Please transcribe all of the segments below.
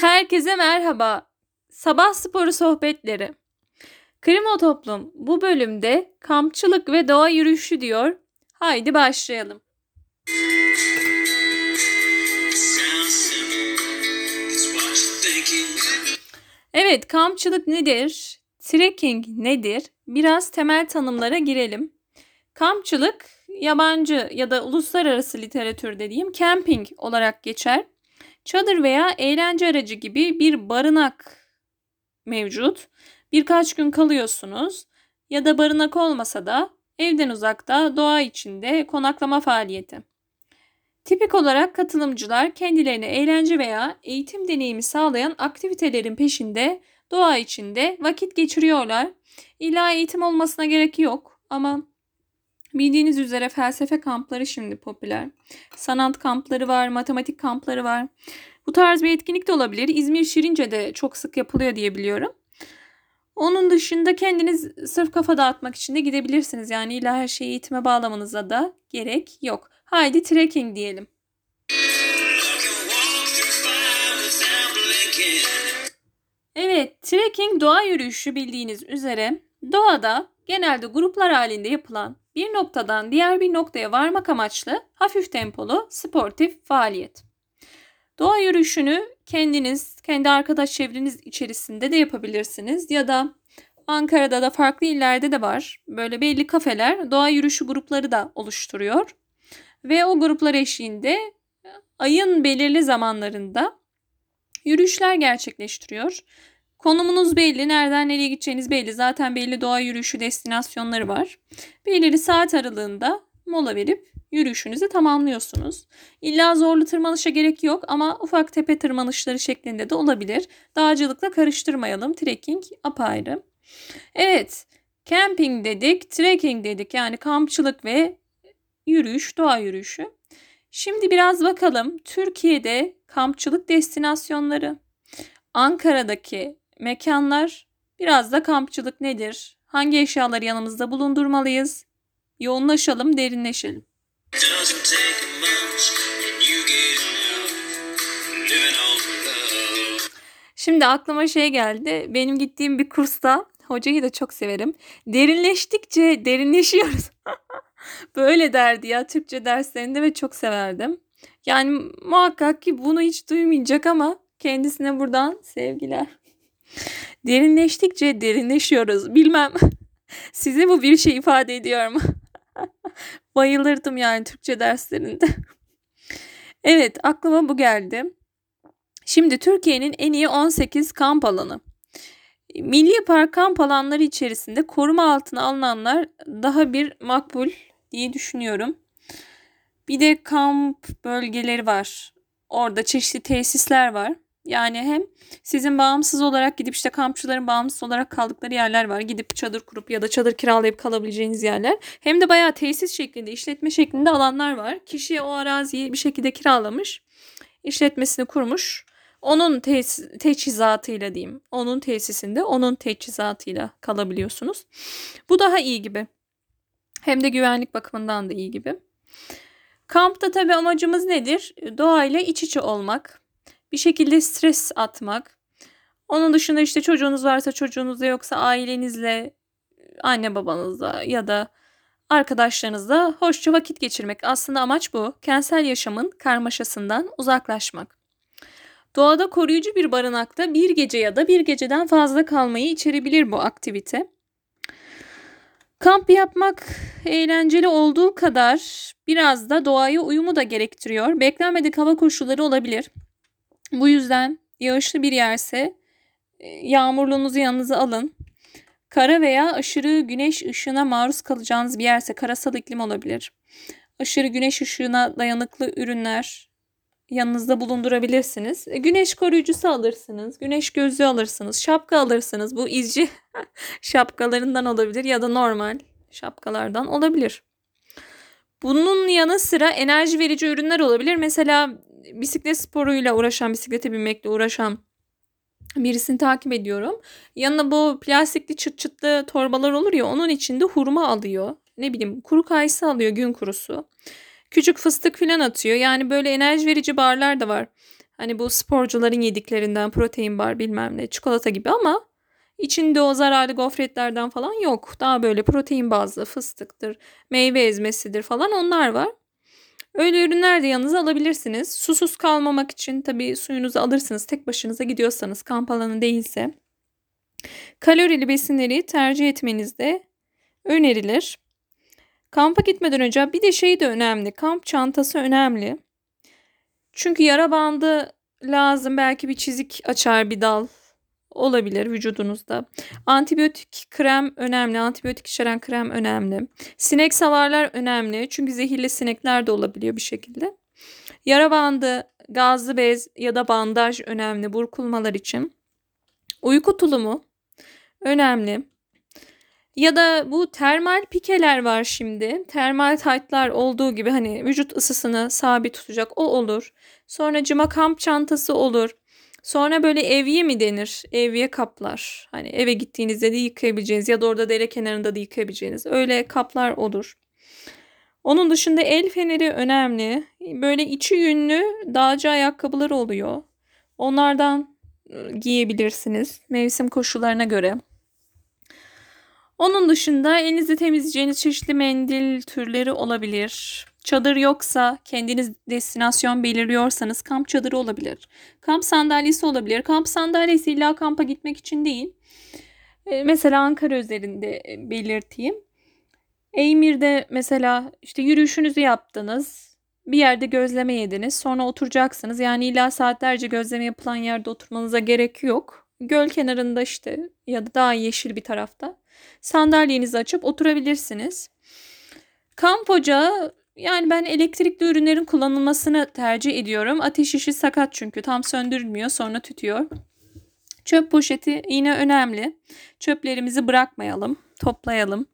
Herkese merhaba. Sabah sporu sohbetleri. Krimo Toplum bu bölümde kampçılık ve doğa yürüyüşü diyor. Haydi başlayalım. Evet, kampçılık nedir? Trekking nedir? Biraz temel tanımlara girelim. Kampçılık yabancı ya da uluslararası literatür dediğim camping olarak geçer. Çadır veya eğlence aracı gibi bir barınak mevcut. Birkaç gün kalıyorsunuz ya da barınak olmasa da evden uzakta doğa içinde konaklama faaliyeti. Tipik olarak katılımcılar kendilerine eğlence veya eğitim deneyimi sağlayan aktivitelerin peşinde doğa içinde vakit geçiriyorlar. İlla eğitim olmasına gerek yok ama bildiğiniz üzere felsefe kampları şimdi popüler. Sanat kampları var, matematik kampları var. Bu tarz bir etkinlik de olabilir. İzmir Şirince'de çok sık yapılıyor diye biliyorum. Onun dışında kendiniz sırf kafa dağıtmak için de gidebilirsiniz. Yani illa her şeyi eğitime bağlamanıza da gerek yok. Haydi trekking diyelim. Evet, trekking doğa yürüyüşü bildiğiniz üzere doğada genelde gruplar halinde yapılan bir noktadan diğer bir noktaya varmak amaçlı hafif tempolu sportif faaliyet. Doğa yürüyüşünü kendiniz, kendi arkadaş çevreniz içerisinde de yapabilirsiniz ya da Ankara'da da farklı illerde de var. Böyle belli kafeler doğa yürüyüşü grupları da oluşturuyor. Ve o gruplar eşliğinde ayın belirli zamanlarında yürüyüşler gerçekleştiriyor. Konumunuz belli, nereden nereye gideceğiniz belli. Zaten belli doğa yürüyüşü destinasyonları var. Belirli saat aralığında mola verip yürüyüşünüzü tamamlıyorsunuz. İlla zorlu tırmanışa gerek yok ama ufak tepe tırmanışları şeklinde de olabilir. Dağcılıkla karıştırmayalım. Trekking apayrı. Evet, camping dedik, trekking dedik. Yani kampçılık ve yürüyüş, doğa yürüyüşü. Şimdi biraz bakalım Türkiye'de kampçılık destinasyonları. Ankara'daki mekanlar biraz da kampçılık nedir? Hangi eşyaları yanımızda bulundurmalıyız? Yoğunlaşalım, derinleşelim. Şimdi aklıma şey geldi. Benim gittiğim bir kursta hocayı da çok severim. Derinleştikçe derinleşiyoruz. Böyle derdi ya Türkçe derslerinde ve çok severdim. Yani muhakkak ki bunu hiç duymayacak ama kendisine buradan sevgiler. Derinleştikçe derinleşiyoruz. Bilmem size bu bir şey ifade ediyor mu? Bayılırdım yani Türkçe derslerinde. evet aklıma bu geldi. Şimdi Türkiye'nin en iyi 18 kamp alanı. Milli Park kamp alanları içerisinde koruma altına alınanlar daha bir makbul diye düşünüyorum. Bir de kamp bölgeleri var. Orada çeşitli tesisler var. Yani hem sizin bağımsız olarak gidip işte kampçıların bağımsız olarak kaldıkları yerler var. Gidip çadır kurup ya da çadır kiralayıp kalabileceğiniz yerler. Hem de bayağı tesis şeklinde, işletme şeklinde alanlar var. Kişi o araziyi bir şekilde kiralamış, işletmesini kurmuş. Onun tesis, teçhizatıyla diyeyim. Onun tesisinde onun teçhizatıyla kalabiliyorsunuz. Bu daha iyi gibi. Hem de güvenlik bakımından da iyi gibi. Kampta tabii amacımız nedir? Doğayla iç içe olmak. Bir şekilde stres atmak. Onun dışında işte çocuğunuz varsa çocuğunuzla yoksa ailenizle, anne babanızla ya da arkadaşlarınızla hoşça vakit geçirmek. Aslında amaç bu. Kentsel yaşamın karmaşasından uzaklaşmak. Doğada koruyucu bir barınakta bir gece ya da bir geceden fazla kalmayı içerebilir bu aktivite. Kamp yapmak eğlenceli olduğu kadar biraz da doğaya uyumu da gerektiriyor. Beklenmedik hava koşulları olabilir. Bu yüzden yağışlı bir yerse e, yağmurluğunuzu yanınıza alın. Kara veya aşırı güneş ışığına maruz kalacağınız bir yerse karasal iklim olabilir. Aşırı güneş ışığına dayanıklı ürünler yanınızda bulundurabilirsiniz. E, Güneş koruyucusu alırsınız. Güneş gözlüğü alırsınız. Şapka alırsınız. Bu izci şapkalarından olabilir ya da normal şapkalardan olabilir. Bunun yanı sıra enerji verici ürünler olabilir. Mesela bisiklet sporuyla uğraşan, bisiklete binmekle uğraşan birisini takip ediyorum. Yanına bu plastikli çıt çıtlı torbalar olur ya onun içinde hurma alıyor. Ne bileyim kuru kayısı alıyor gün kurusu. Küçük fıstık falan atıyor. Yani böyle enerji verici barlar da var. Hani bu sporcuların yediklerinden protein bar bilmem ne çikolata gibi ama içinde o zararlı gofretlerden falan yok. Daha böyle protein bazlı fıstıktır, meyve ezmesidir falan onlar var. Öyle ürünler de yanınıza alabilirsiniz. Susuz kalmamak için tabii suyunuzu alırsınız. Tek başınıza gidiyorsanız kamp alanı değilse. Kalorili besinleri tercih etmeniz de önerilir. Kampa gitmeden önce bir de şey de önemli. Kamp çantası önemli. Çünkü yara bandı lazım. Belki bir çizik açar bir dal olabilir vücudunuzda. Antibiyotik krem önemli. Antibiyotik içeren krem önemli. Sinek savarlar önemli. Çünkü zehirli sinekler de olabiliyor bir şekilde. Yara bandı, gazlı bez ya da bandaj önemli burkulmalar için. Uyku tulumu önemli. Ya da bu termal pikeler var şimdi. Termal taytlar olduğu gibi hani vücut ısısını sabit tutacak o olur. Sonra cıma kamp çantası olur. Sonra böyle evye mi denir? Evye kaplar. Hani eve gittiğinizde de yıkayabileceğiniz ya da orada dere kenarında da yıkayabileceğiniz öyle kaplar olur. Onun dışında el feneri önemli. Böyle içi yünlü dağcı ayakkabılar oluyor. Onlardan giyebilirsiniz mevsim koşullarına göre. Onun dışında elinizi temizleyeceğiniz çeşitli mendil türleri olabilir. Çadır yoksa kendiniz destinasyon belirliyorsanız kamp çadırı olabilir. Kamp sandalyesi olabilir. Kamp sandalyesi illa kampa gitmek için değil. Ee, mesela Ankara üzerinde e, belirteyim. Eymir'de mesela işte yürüyüşünüzü yaptınız. Bir yerde gözleme yediniz. Sonra oturacaksınız. Yani illa saatlerce gözleme yapılan yerde oturmanıza gerek yok. Göl kenarında işte ya da daha yeşil bir tarafta sandalyenizi açıp oturabilirsiniz. Kamp ocağı yani ben elektrikli ürünlerin kullanılmasını tercih ediyorum. Ateş işi sakat çünkü tam söndürülmüyor sonra tütüyor. Çöp poşeti yine önemli. Çöplerimizi bırakmayalım, toplayalım.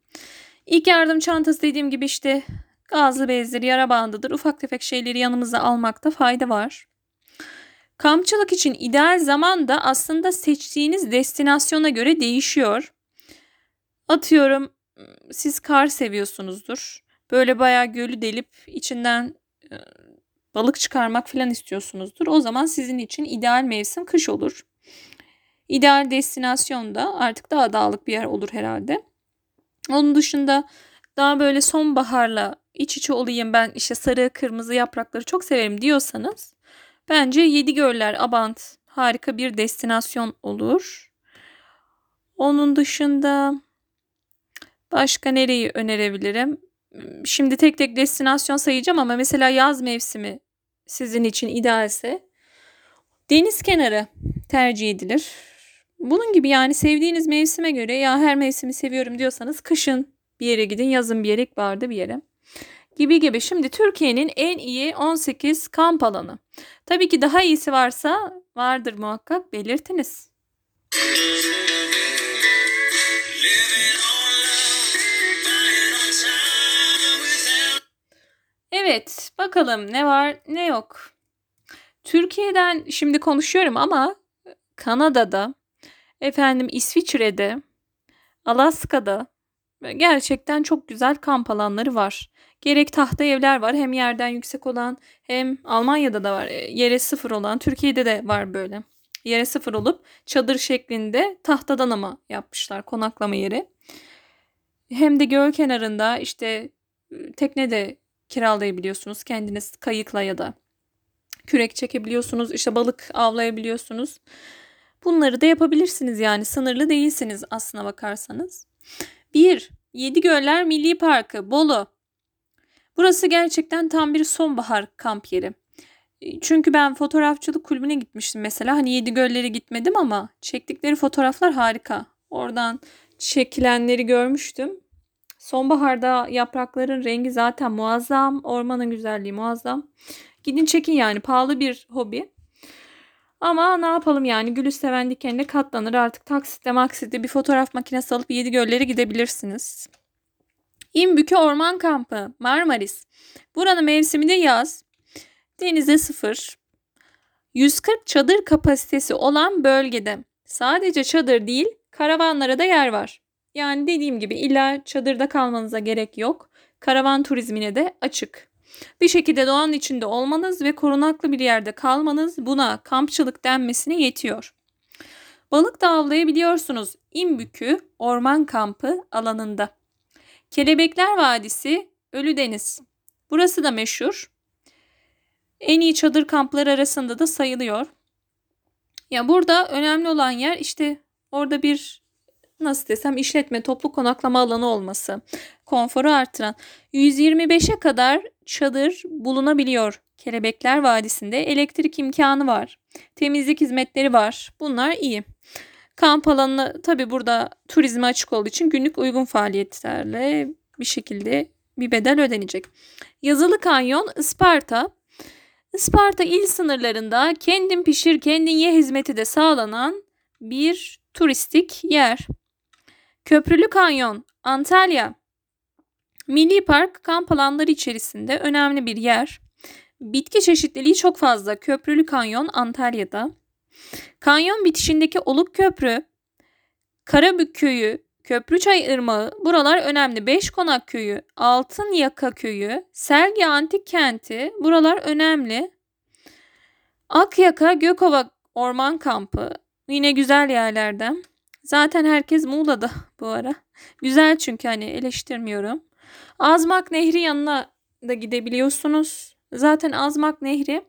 İlk yardım çantası dediğim gibi işte gazlı bezdir, yara bandıdır. Ufak tefek şeyleri yanımıza almakta fayda var. Kampçılık için ideal zaman da aslında seçtiğiniz destinasyona göre değişiyor. Atıyorum siz kar seviyorsunuzdur. Böyle bayağı gölü delip içinden balık çıkarmak falan istiyorsunuzdur. O zaman sizin için ideal mevsim kış olur. İdeal destinasyon da artık daha dağlık bir yer olur herhalde. Onun dışında daha böyle sonbaharla iç içe olayım ben işte sarı kırmızı yaprakları çok severim diyorsanız bence Yedi Göller Abant harika bir destinasyon olur. Onun dışında Başka nereyi önerebilirim? Şimdi tek tek destinasyon sayacağım ama mesela yaz mevsimi sizin için idealse deniz kenarı tercih edilir. Bunun gibi yani sevdiğiniz mevsime göre ya her mevsimi seviyorum diyorsanız kışın bir yere gidin, yazın bir yere, ilkbaharda bir yere gibi gibi. Şimdi Türkiye'nin en iyi 18 kamp alanı. Tabii ki daha iyisi varsa vardır muhakkak belirtiniz. Evet, bakalım ne var ne yok. Türkiye'den şimdi konuşuyorum ama Kanada'da, efendim İsviçre'de, Alaska'da gerçekten çok güzel kamp alanları var. Gerek tahta evler var hem yerden yüksek olan hem Almanya'da da var e, yere sıfır olan Türkiye'de de var böyle. Yere sıfır olup çadır şeklinde tahtadan ama yapmışlar konaklama yeri. Hem de göl kenarında işte tekne de kiralayabiliyorsunuz. Kendiniz kayıkla ya da kürek çekebiliyorsunuz. İşte balık avlayabiliyorsunuz. Bunları da yapabilirsiniz yani sınırlı değilsiniz aslına bakarsanız. 1. Yedi Göller Milli Parkı Bolu. Burası gerçekten tam bir sonbahar kamp yeri. Çünkü ben fotoğrafçılık kulübüne gitmiştim mesela. Hani Yedi Göller'e gitmedim ama çektikleri fotoğraflar harika. Oradan çekilenleri görmüştüm. Sonbaharda yaprakların rengi zaten muazzam. Ormanın güzelliği muazzam. Gidin çekin yani pahalı bir hobi. Ama ne yapalım yani gülü seven dikenine katlanır. Artık taksitle maksitle bir fotoğraf makinesi alıp yedi göllere gidebilirsiniz. İmbükü Orman Kampı Marmaris. Buranın mevsimi de yaz. Denize sıfır. 140 çadır kapasitesi olan bölgede sadece çadır değil karavanlara da yer var. Yani dediğim gibi illa çadırda kalmanıza gerek yok. Karavan turizmine de açık. Bir şekilde doğanın içinde olmanız ve korunaklı bir yerde kalmanız buna kampçılık denmesine yetiyor. Balık da avlayabiliyorsunuz İmbükü Orman Kampı alanında. Kelebekler Vadisi Ölüdeniz. Burası da meşhur. En iyi çadır kampları arasında da sayılıyor. Ya burada önemli olan yer işte orada bir nasıl desem işletme toplu konaklama alanı olması. Konforu artıran 125'e kadar çadır bulunabiliyor. Kelebekler Vadisi'nde elektrik imkanı var. Temizlik hizmetleri var. Bunlar iyi. Kamp alanı tabi burada turizme açık olduğu için günlük uygun faaliyetlerle bir şekilde bir bedel ödenecek. Yazılı Kanyon Isparta. Isparta il sınırlarında kendin pişir kendin ye hizmeti de sağlanan bir turistik yer. Köprülü Kanyon Antalya. Milli Park kamp alanları içerisinde önemli bir yer. Bitki çeşitliliği çok fazla. Köprülü Kanyon Antalya'da. Kanyon bitişindeki Oluk Köprü, Karabük Köyü, Köprüçay Irmağı, buralar önemli. Beşkonak Köyü, Altın Yaka Köyü, Selgi Antik Kenti, buralar önemli. Akyaka Gökova Orman Kampı, yine güzel yerlerden. Zaten herkes Muğla'da bu ara. Güzel çünkü hani eleştirmiyorum. Azmak Nehri yanına da gidebiliyorsunuz. Zaten Azmak Nehri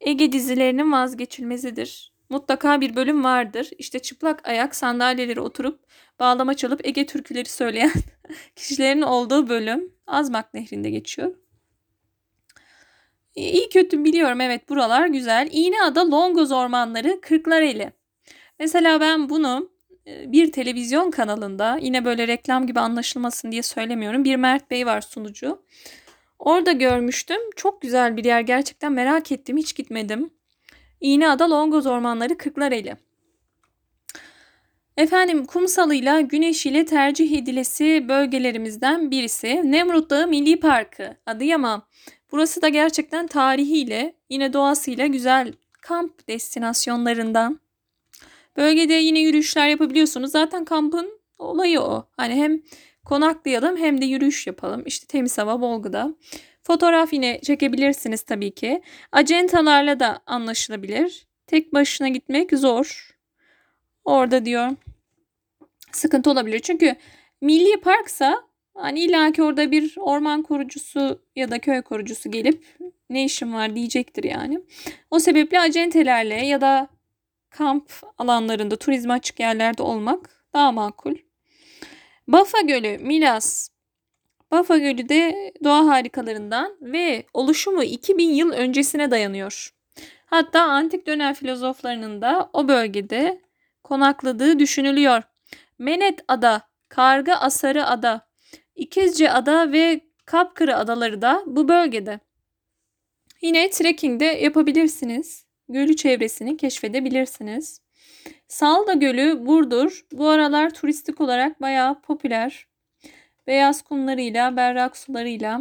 Ege dizilerinin vazgeçilmezidir. Mutlaka bir bölüm vardır. İşte çıplak ayak sandalyeleri oturup bağlama çalıp Ege türküleri söyleyen kişilerin olduğu bölüm Azmak Nehri'nde geçiyor. İyi kötü biliyorum evet buralar güzel. İğneada Longoz ormanları Kırklareli. Mesela ben bunu bir televizyon kanalında yine böyle reklam gibi anlaşılmasın diye söylemiyorum. Bir Mert Bey var sunucu. Orada görmüştüm. Çok güzel bir yer. Gerçekten merak ettim. Hiç gitmedim. İğneada Longoz Ormanları Kırklareli. Efendim kumsalıyla güneşiyle tercih edilesi bölgelerimizden birisi Nemrut Dağı Milli Parkı Adıyaman. Burası da gerçekten tarihiyle yine doğasıyla güzel kamp destinasyonlarından. Bölgede yine yürüyüşler yapabiliyorsunuz. Zaten kampın olayı o. Hani hem konaklayalım hem de yürüyüş yapalım. İşte temiz hava Bolga'da. Fotoğraf yine çekebilirsiniz tabii ki. Acentalarla da anlaşılabilir. Tek başına gitmek zor. Orada diyor sıkıntı olabilir. Çünkü milli parksa hani illaki orada bir orman korucusu ya da köy korucusu gelip ne işim var diyecektir yani. O sebeple acentelerle ya da kamp alanlarında turizme açık yerlerde olmak daha makul. Bafa Gölü, Milas. Bafa Gölü de doğa harikalarından ve oluşumu 2000 yıl öncesine dayanıyor. Hatta antik dönem filozoflarının da o bölgede konakladığı düşünülüyor. Menet Ada, Karga Asarı Ada, İkizce Ada ve Kapkırı adaları da bu bölgede. Yine trekking de yapabilirsiniz. Gölü çevresini keşfedebilirsiniz. Salda Gölü Burdur bu aralar turistik olarak bayağı popüler. Beyaz kumlarıyla, berrak sularıyla.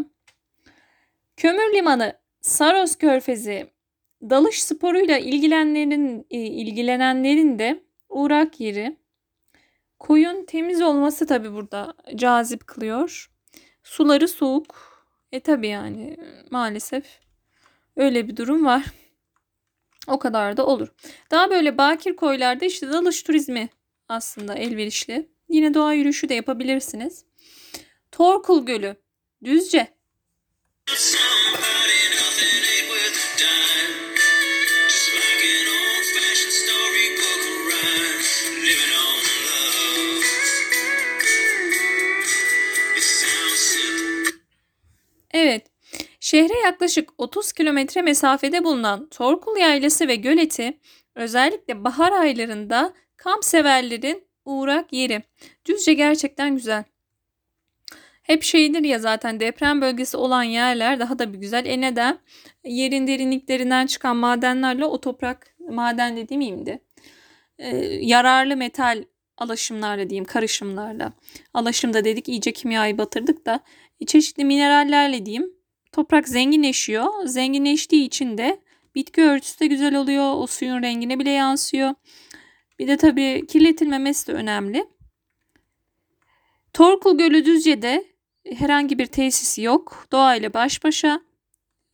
Kömür Limanı, Saros Körfezi, dalış sporuyla ilgilenenlerin, e, ilgilenenlerin de uğrak yeri. Koyun temiz olması tabi burada cazip kılıyor. Suları soğuk. E tabi yani maalesef öyle bir durum var. O kadar da olur. Daha böyle bakir koylarda işte dalış turizmi aslında elverişli. Yine doğa yürüyüşü de yapabilirsiniz. Torkul Gölü, Düzce. Yaklaşık 30 kilometre mesafede bulunan Torkul Yaylası ve Göleti özellikle bahar aylarında kamp severlerin uğrak yeri. Düzce gerçekten güzel. Hep şeydir ya zaten deprem bölgesi olan yerler daha da bir güzel. E neden? Yerin derinliklerinden çıkan madenlerle o toprak maden dediğim iyiydi. Ee, yararlı metal alaşımlarla diyeyim karışımlarla. Alaşımda dedik iyice kimyayı batırdık da çeşitli minerallerle diyeyim Toprak zenginleşiyor. Zenginleştiği için de Bitki örtüsü de güzel oluyor. O suyun rengine bile yansıyor. Bir de tabii kirletilmemesi de önemli. Torkul Gölü Düzce'de herhangi bir tesisi yok. Doğayla baş başa.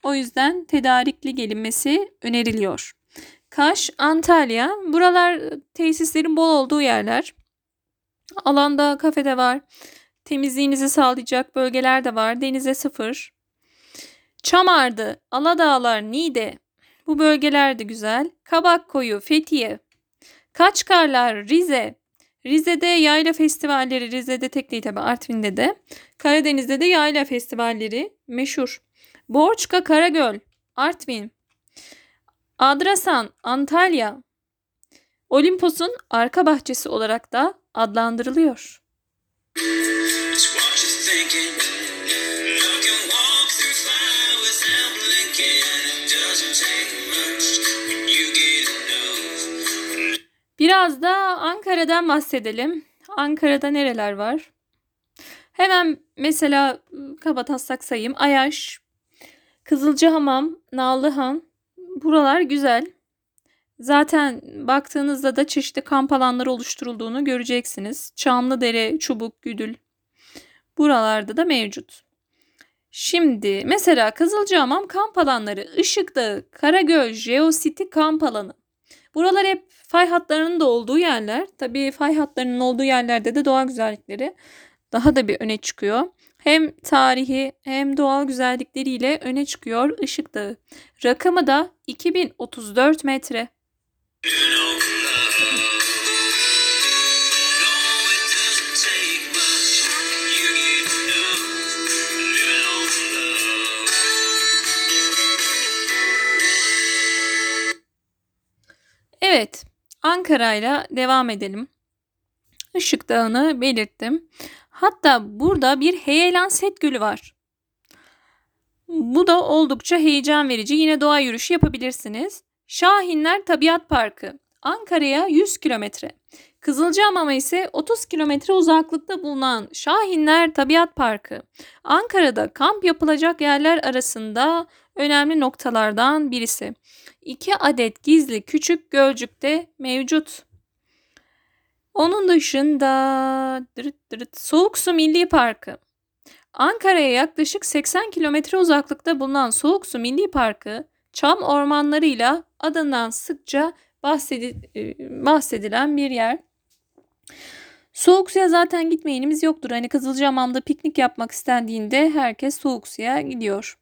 O yüzden tedarikli gelinmesi öneriliyor. Kaş, Antalya. Buralar tesislerin bol olduğu yerler. Alanda kafede var. Temizliğinizi sağlayacak bölgeler de var. Denize sıfır. Çamardı, Aladağlar, Niğde. Bu bölgeler de güzel. Kabak Koyu, Fethiye. Kaçkarlar, Rize. Rize'de yayla festivalleri, Rize'de tek değil tabi Artvin'de de. Karadeniz'de de yayla festivalleri meşhur. Borçka, Karagöl, Artvin. Adrasan, Antalya. Olimpos'un arka bahçesi olarak da adlandırılıyor. Biraz da Ankara'dan bahsedelim. Ankara'da nereler var? Hemen mesela ıı, kabataslak sayayım. Ayaş, Kızılcahamam, Nallıhan. Buralar güzel. Zaten baktığınızda da çeşitli kamp alanları oluşturulduğunu göreceksiniz. Çamlıdere, Çubuk, Güdül. Buralarda da mevcut. Şimdi mesela Kızılcahamam kamp alanları, Işık Dağı, Karagöl, Geocity kamp alanı. Buralar hep fay hatlarının da olduğu yerler. Tabii fay hatlarının olduğu yerlerde de doğa güzellikleri daha da bir öne çıkıyor. Hem tarihi hem doğal güzellikleriyle öne çıkıyor Işık Dağı. Rakamı da 2034 metre. Evet, Ankara'yla devam edelim. Işık Dağı'nı belirttim. Hatta burada bir heyelan set gölü var. Bu da oldukça heyecan verici. Yine doğa yürüyüşü yapabilirsiniz. Şahinler Tabiat Parkı. Ankara'ya 100 kilometre. Kızılcahamam'a ise 30 kilometre uzaklıkta bulunan Şahinler Tabiat Parkı. Ankara'da kamp yapılacak yerler arasında önemli noktalardan birisi. 2 adet gizli küçük gölcük de mevcut. Onun dışında dırıt dırıt, Soğuk Su Milli Parkı. Ankara'ya yaklaşık 80 kilometre uzaklıkta bulunan Soğuk Su Milli Parkı, çam ormanlarıyla adından sıkça bahsedi- e, bahsedilen bir yer. Soğuk suya zaten gitmeyenimiz yoktur. Hani Kızılcahamam'da piknik yapmak istendiğinde herkes soğuk suya gidiyor.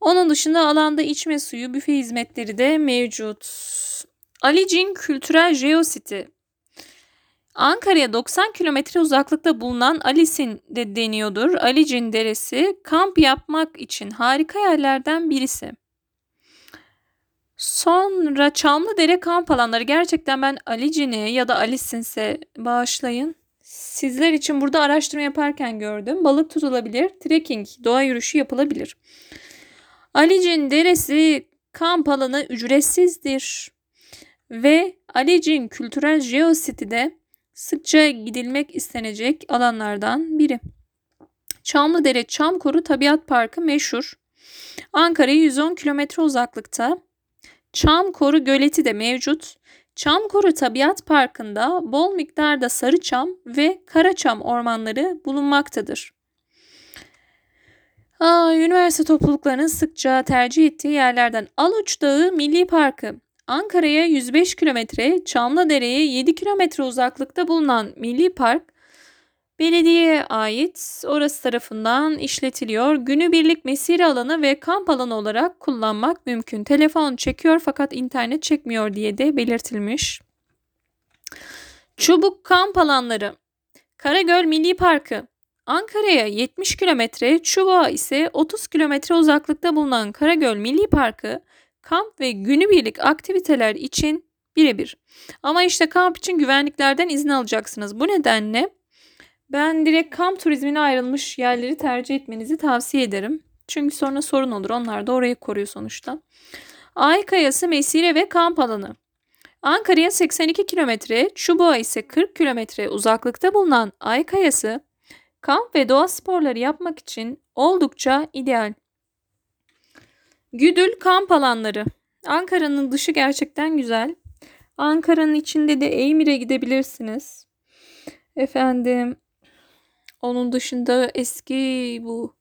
Onun dışında alanda içme suyu, büfe hizmetleri de mevcut. Alicin Kültürel Geocity. Ankara'ya 90 kilometre uzaklıkta bulunan Alisin de deniyordur. Alicin Deresi kamp yapmak için harika yerlerden birisi. Sonra Çamlıdere kamp alanları. Gerçekten ben Alicin'i ya da Alisin'se bağışlayın. Sizler için burada araştırma yaparken gördüm. Balık tutulabilir, trekking, doğa yürüyüşü yapılabilir. Alicin Deresi kamp alanı ücretsizdir. Ve Alicin Kültürel Geocity'de sıkça gidilmek istenecek alanlardan biri. Çamlıdere Çamkoru Tabiat Parkı meşhur. Ankara'ya 110 kilometre uzaklıkta. Çamkoru Göleti de mevcut. Çamkoru Tabiat Parkı'nda bol miktarda sarıçam ve karaçam ormanları bulunmaktadır. Aa, üniversite topluluklarının sıkça tercih ettiği yerlerden Aluç Dağı Milli Parkı. Ankara'ya 105 kilometre, Çamlıdere'ye 7 kilometre uzaklıkta bulunan Milli Park, belediyeye ait orası tarafından işletiliyor. Günübirlik mesire alanı ve kamp alanı olarak kullanmak mümkün. Telefon çekiyor fakat internet çekmiyor diye de belirtilmiş. Çubuk kamp alanları. Karagöl Milli Parkı. Ankara'ya 70 kilometre, Çubuk'a ise 30 kilometre uzaklıkta bulunan Karagöl Milli Parkı kamp ve günübirlik aktiviteler için birebir. Ama işte kamp için güvenliklerden izin alacaksınız. Bu nedenle ben direkt kamp turizmine ayrılmış yerleri tercih etmenizi tavsiye ederim. Çünkü sonra sorun olur. Onlar da orayı koruyor sonuçta. Ay Kayası Mesire ve Kamp Alanı. Ankara'ya 82 kilometre, Çubuğa ise 40 kilometre uzaklıkta bulunan Ay Kayası, kamp ve doğa sporları yapmak için oldukça ideal. Güdül kamp alanları. Ankara'nın dışı gerçekten güzel. Ankara'nın içinde de Eymir'e gidebilirsiniz. Efendim onun dışında eski bu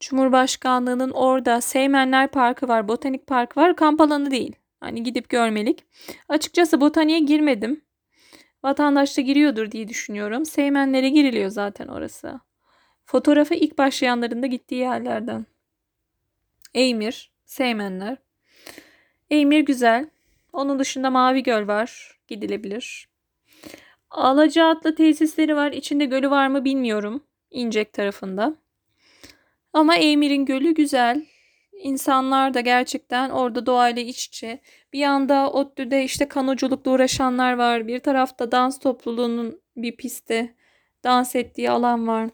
Cumhurbaşkanlığının orada Seymenler Parkı var, Botanik Park var. Kamp alanı değil. Hani gidip görmelik. Açıkçası botaniğe girmedim. Vatandaş da giriyordur diye düşünüyorum. Seymenlere giriliyor zaten orası. Fotoğrafı ilk başlayanların da gittiği yerlerden. Eymir, Seymenler. Eymir güzel. Onun dışında Mavi Göl var. Gidilebilir. Alacaatlı tesisleri var. İçinde gölü var mı bilmiyorum. İncek tarafında. Ama Eymir'in gölü güzel. İnsanlar da gerçekten orada doğayla iç içe. Bir yanda ODTÜ'de işte kanoculukla uğraşanlar var. Bir tarafta dans topluluğunun bir pistte dans ettiği alan var.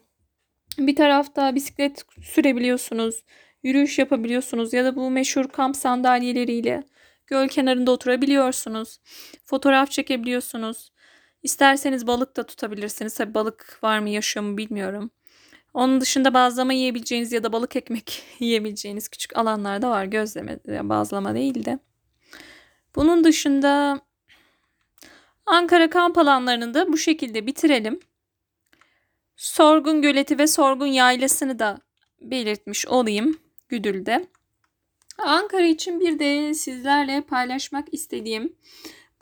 Bir tarafta bisiklet sürebiliyorsunuz, yürüyüş yapabiliyorsunuz ya da bu meşhur kamp sandalyeleriyle göl kenarında oturabiliyorsunuz. Fotoğraf çekebiliyorsunuz. İsterseniz balık da tutabilirsiniz. Tabi balık var mı yaşıyor mu bilmiyorum. Onun dışında bazlama yiyebileceğiniz ya da balık ekmek yiyebileceğiniz küçük alanlar da var. Gözleme, bazlama değil de. Bunun dışında Ankara kamp alanlarını da bu şekilde bitirelim. Sorgun Göleti ve Sorgun Yaylası'nı da belirtmiş olayım Güdül'de. Ankara için bir de sizlerle paylaşmak istediğim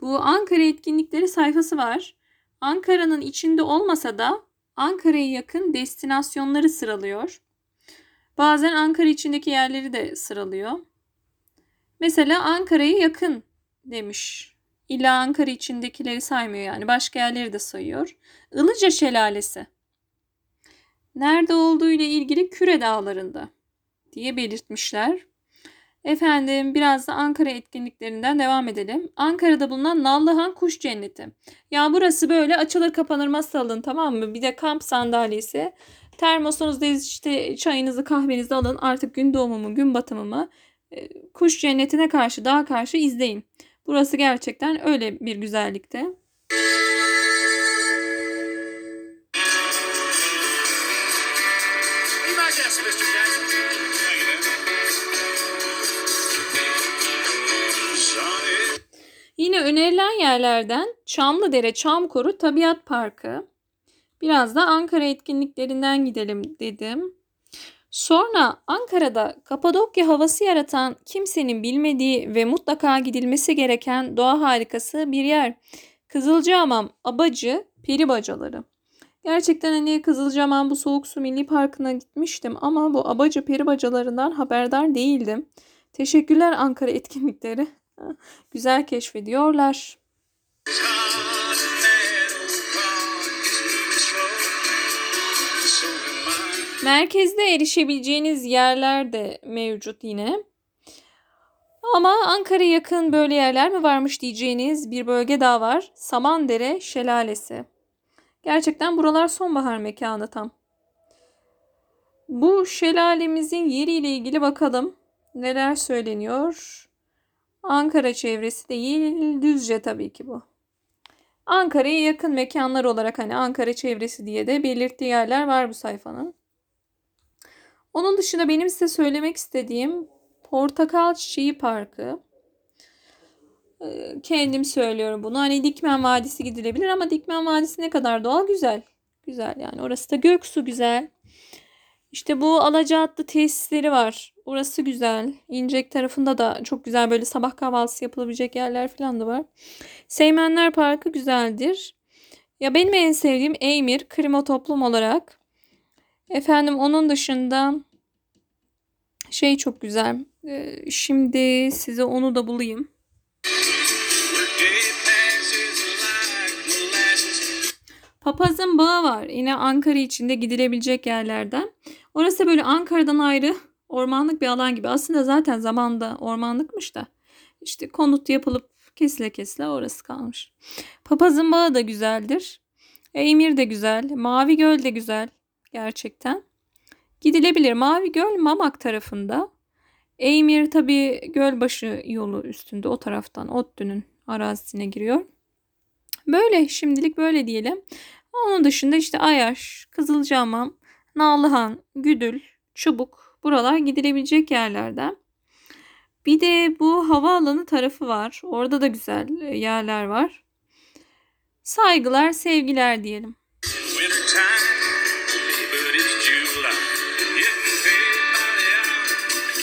bu Ankara etkinlikleri sayfası var. Ankara'nın içinde olmasa da Ankara'ya yakın destinasyonları sıralıyor. Bazen Ankara içindeki yerleri de sıralıyor. Mesela Ankara'ya yakın demiş. İlla Ankara içindekileri saymıyor yani. Başka yerleri de sayıyor. Ilıca Şelalesi. Nerede olduğu ile ilgili Küre Dağları'nda diye belirtmişler. Efendim biraz da Ankara etkinliklerinden devam edelim. Ankara'da bulunan Nallıhan Kuş Cenneti. Ya burası böyle açılır kapanır masa alın tamam mı? Bir de kamp sandalyesi. Termosunuzda işte çayınızı kahvenizi alın. Artık gün doğumu mu gün batımı mı e, kuş cennetine karşı daha karşı izleyin. Burası gerçekten öyle bir güzellikte. Yine önerilen yerlerden Çamlıdere Çamkoru Tabiat Parkı. Biraz da Ankara etkinliklerinden gidelim dedim. Sonra Ankara'da Kapadokya havası yaratan kimsenin bilmediği ve mutlaka gidilmesi gereken doğa harikası bir yer. Kızılcahamam, Abacı, Peri Bacaları. Gerçekten hani Kızılcahamam bu Soğuk Su Milli Parkı'na gitmiştim ama bu Abacı Peri Bacalarından haberdar değildim. Teşekkürler Ankara etkinlikleri. Güzel keşfediyorlar. Merkezde erişebileceğiniz yerler de mevcut yine. Ama Ankara yakın böyle yerler mi varmış diyeceğiniz bir bölge daha var. Samandere Şelalesi. Gerçekten buralar sonbahar mekanı tam. Bu şelalemizin yeriyle ilgili bakalım neler söyleniyor. Ankara çevresi değil, Düzce tabii ki bu. Ankara'ya yakın mekanlar olarak hani Ankara çevresi diye de belirttiği yerler var bu sayfanın. Onun dışında benim size söylemek istediğim Portakal Çiçeği Parkı. Ee, kendim söylüyorum bunu. Hani Dikmen Vadisi gidilebilir ama Dikmen Vadisi ne kadar doğal güzel. Güzel yani. Orası da Göksu güzel. İşte bu Alacaatlı tesisleri var. Orası güzel. İncek tarafında da çok güzel böyle sabah kahvaltısı yapılabilecek yerler falan da var. Seymenler Parkı güzeldir. Ya benim en sevdiğim Eymir Krimo toplum olarak. Efendim onun dışında şey çok güzel. Ee, şimdi size onu da bulayım. Papazın Bağı var. Yine Ankara içinde gidilebilecek yerlerden. Orası böyle Ankara'dan ayrı ormanlık bir alan gibi. Aslında zaten zamanda ormanlıkmış da. İşte konut yapılıp kesile kesile orası kalmış. Papazın Bağı da güzeldir. Eymir de güzel. Mavi Göl de güzel. Gerçekten. Gidilebilir. Mavi Göl Mamak tarafında. Eymir tabi Gölbaşı yolu üstünde o taraftan Ottü'nün arazisine giriyor. Böyle şimdilik böyle diyelim. Onun dışında işte Ayaş, Kızılcahamam, Nallıhan, Güdül, Çubuk buralar gidilebilecek yerlerden. Bir de bu havaalanı tarafı var. Orada da güzel e, yerler var. Saygılar, sevgiler diyelim.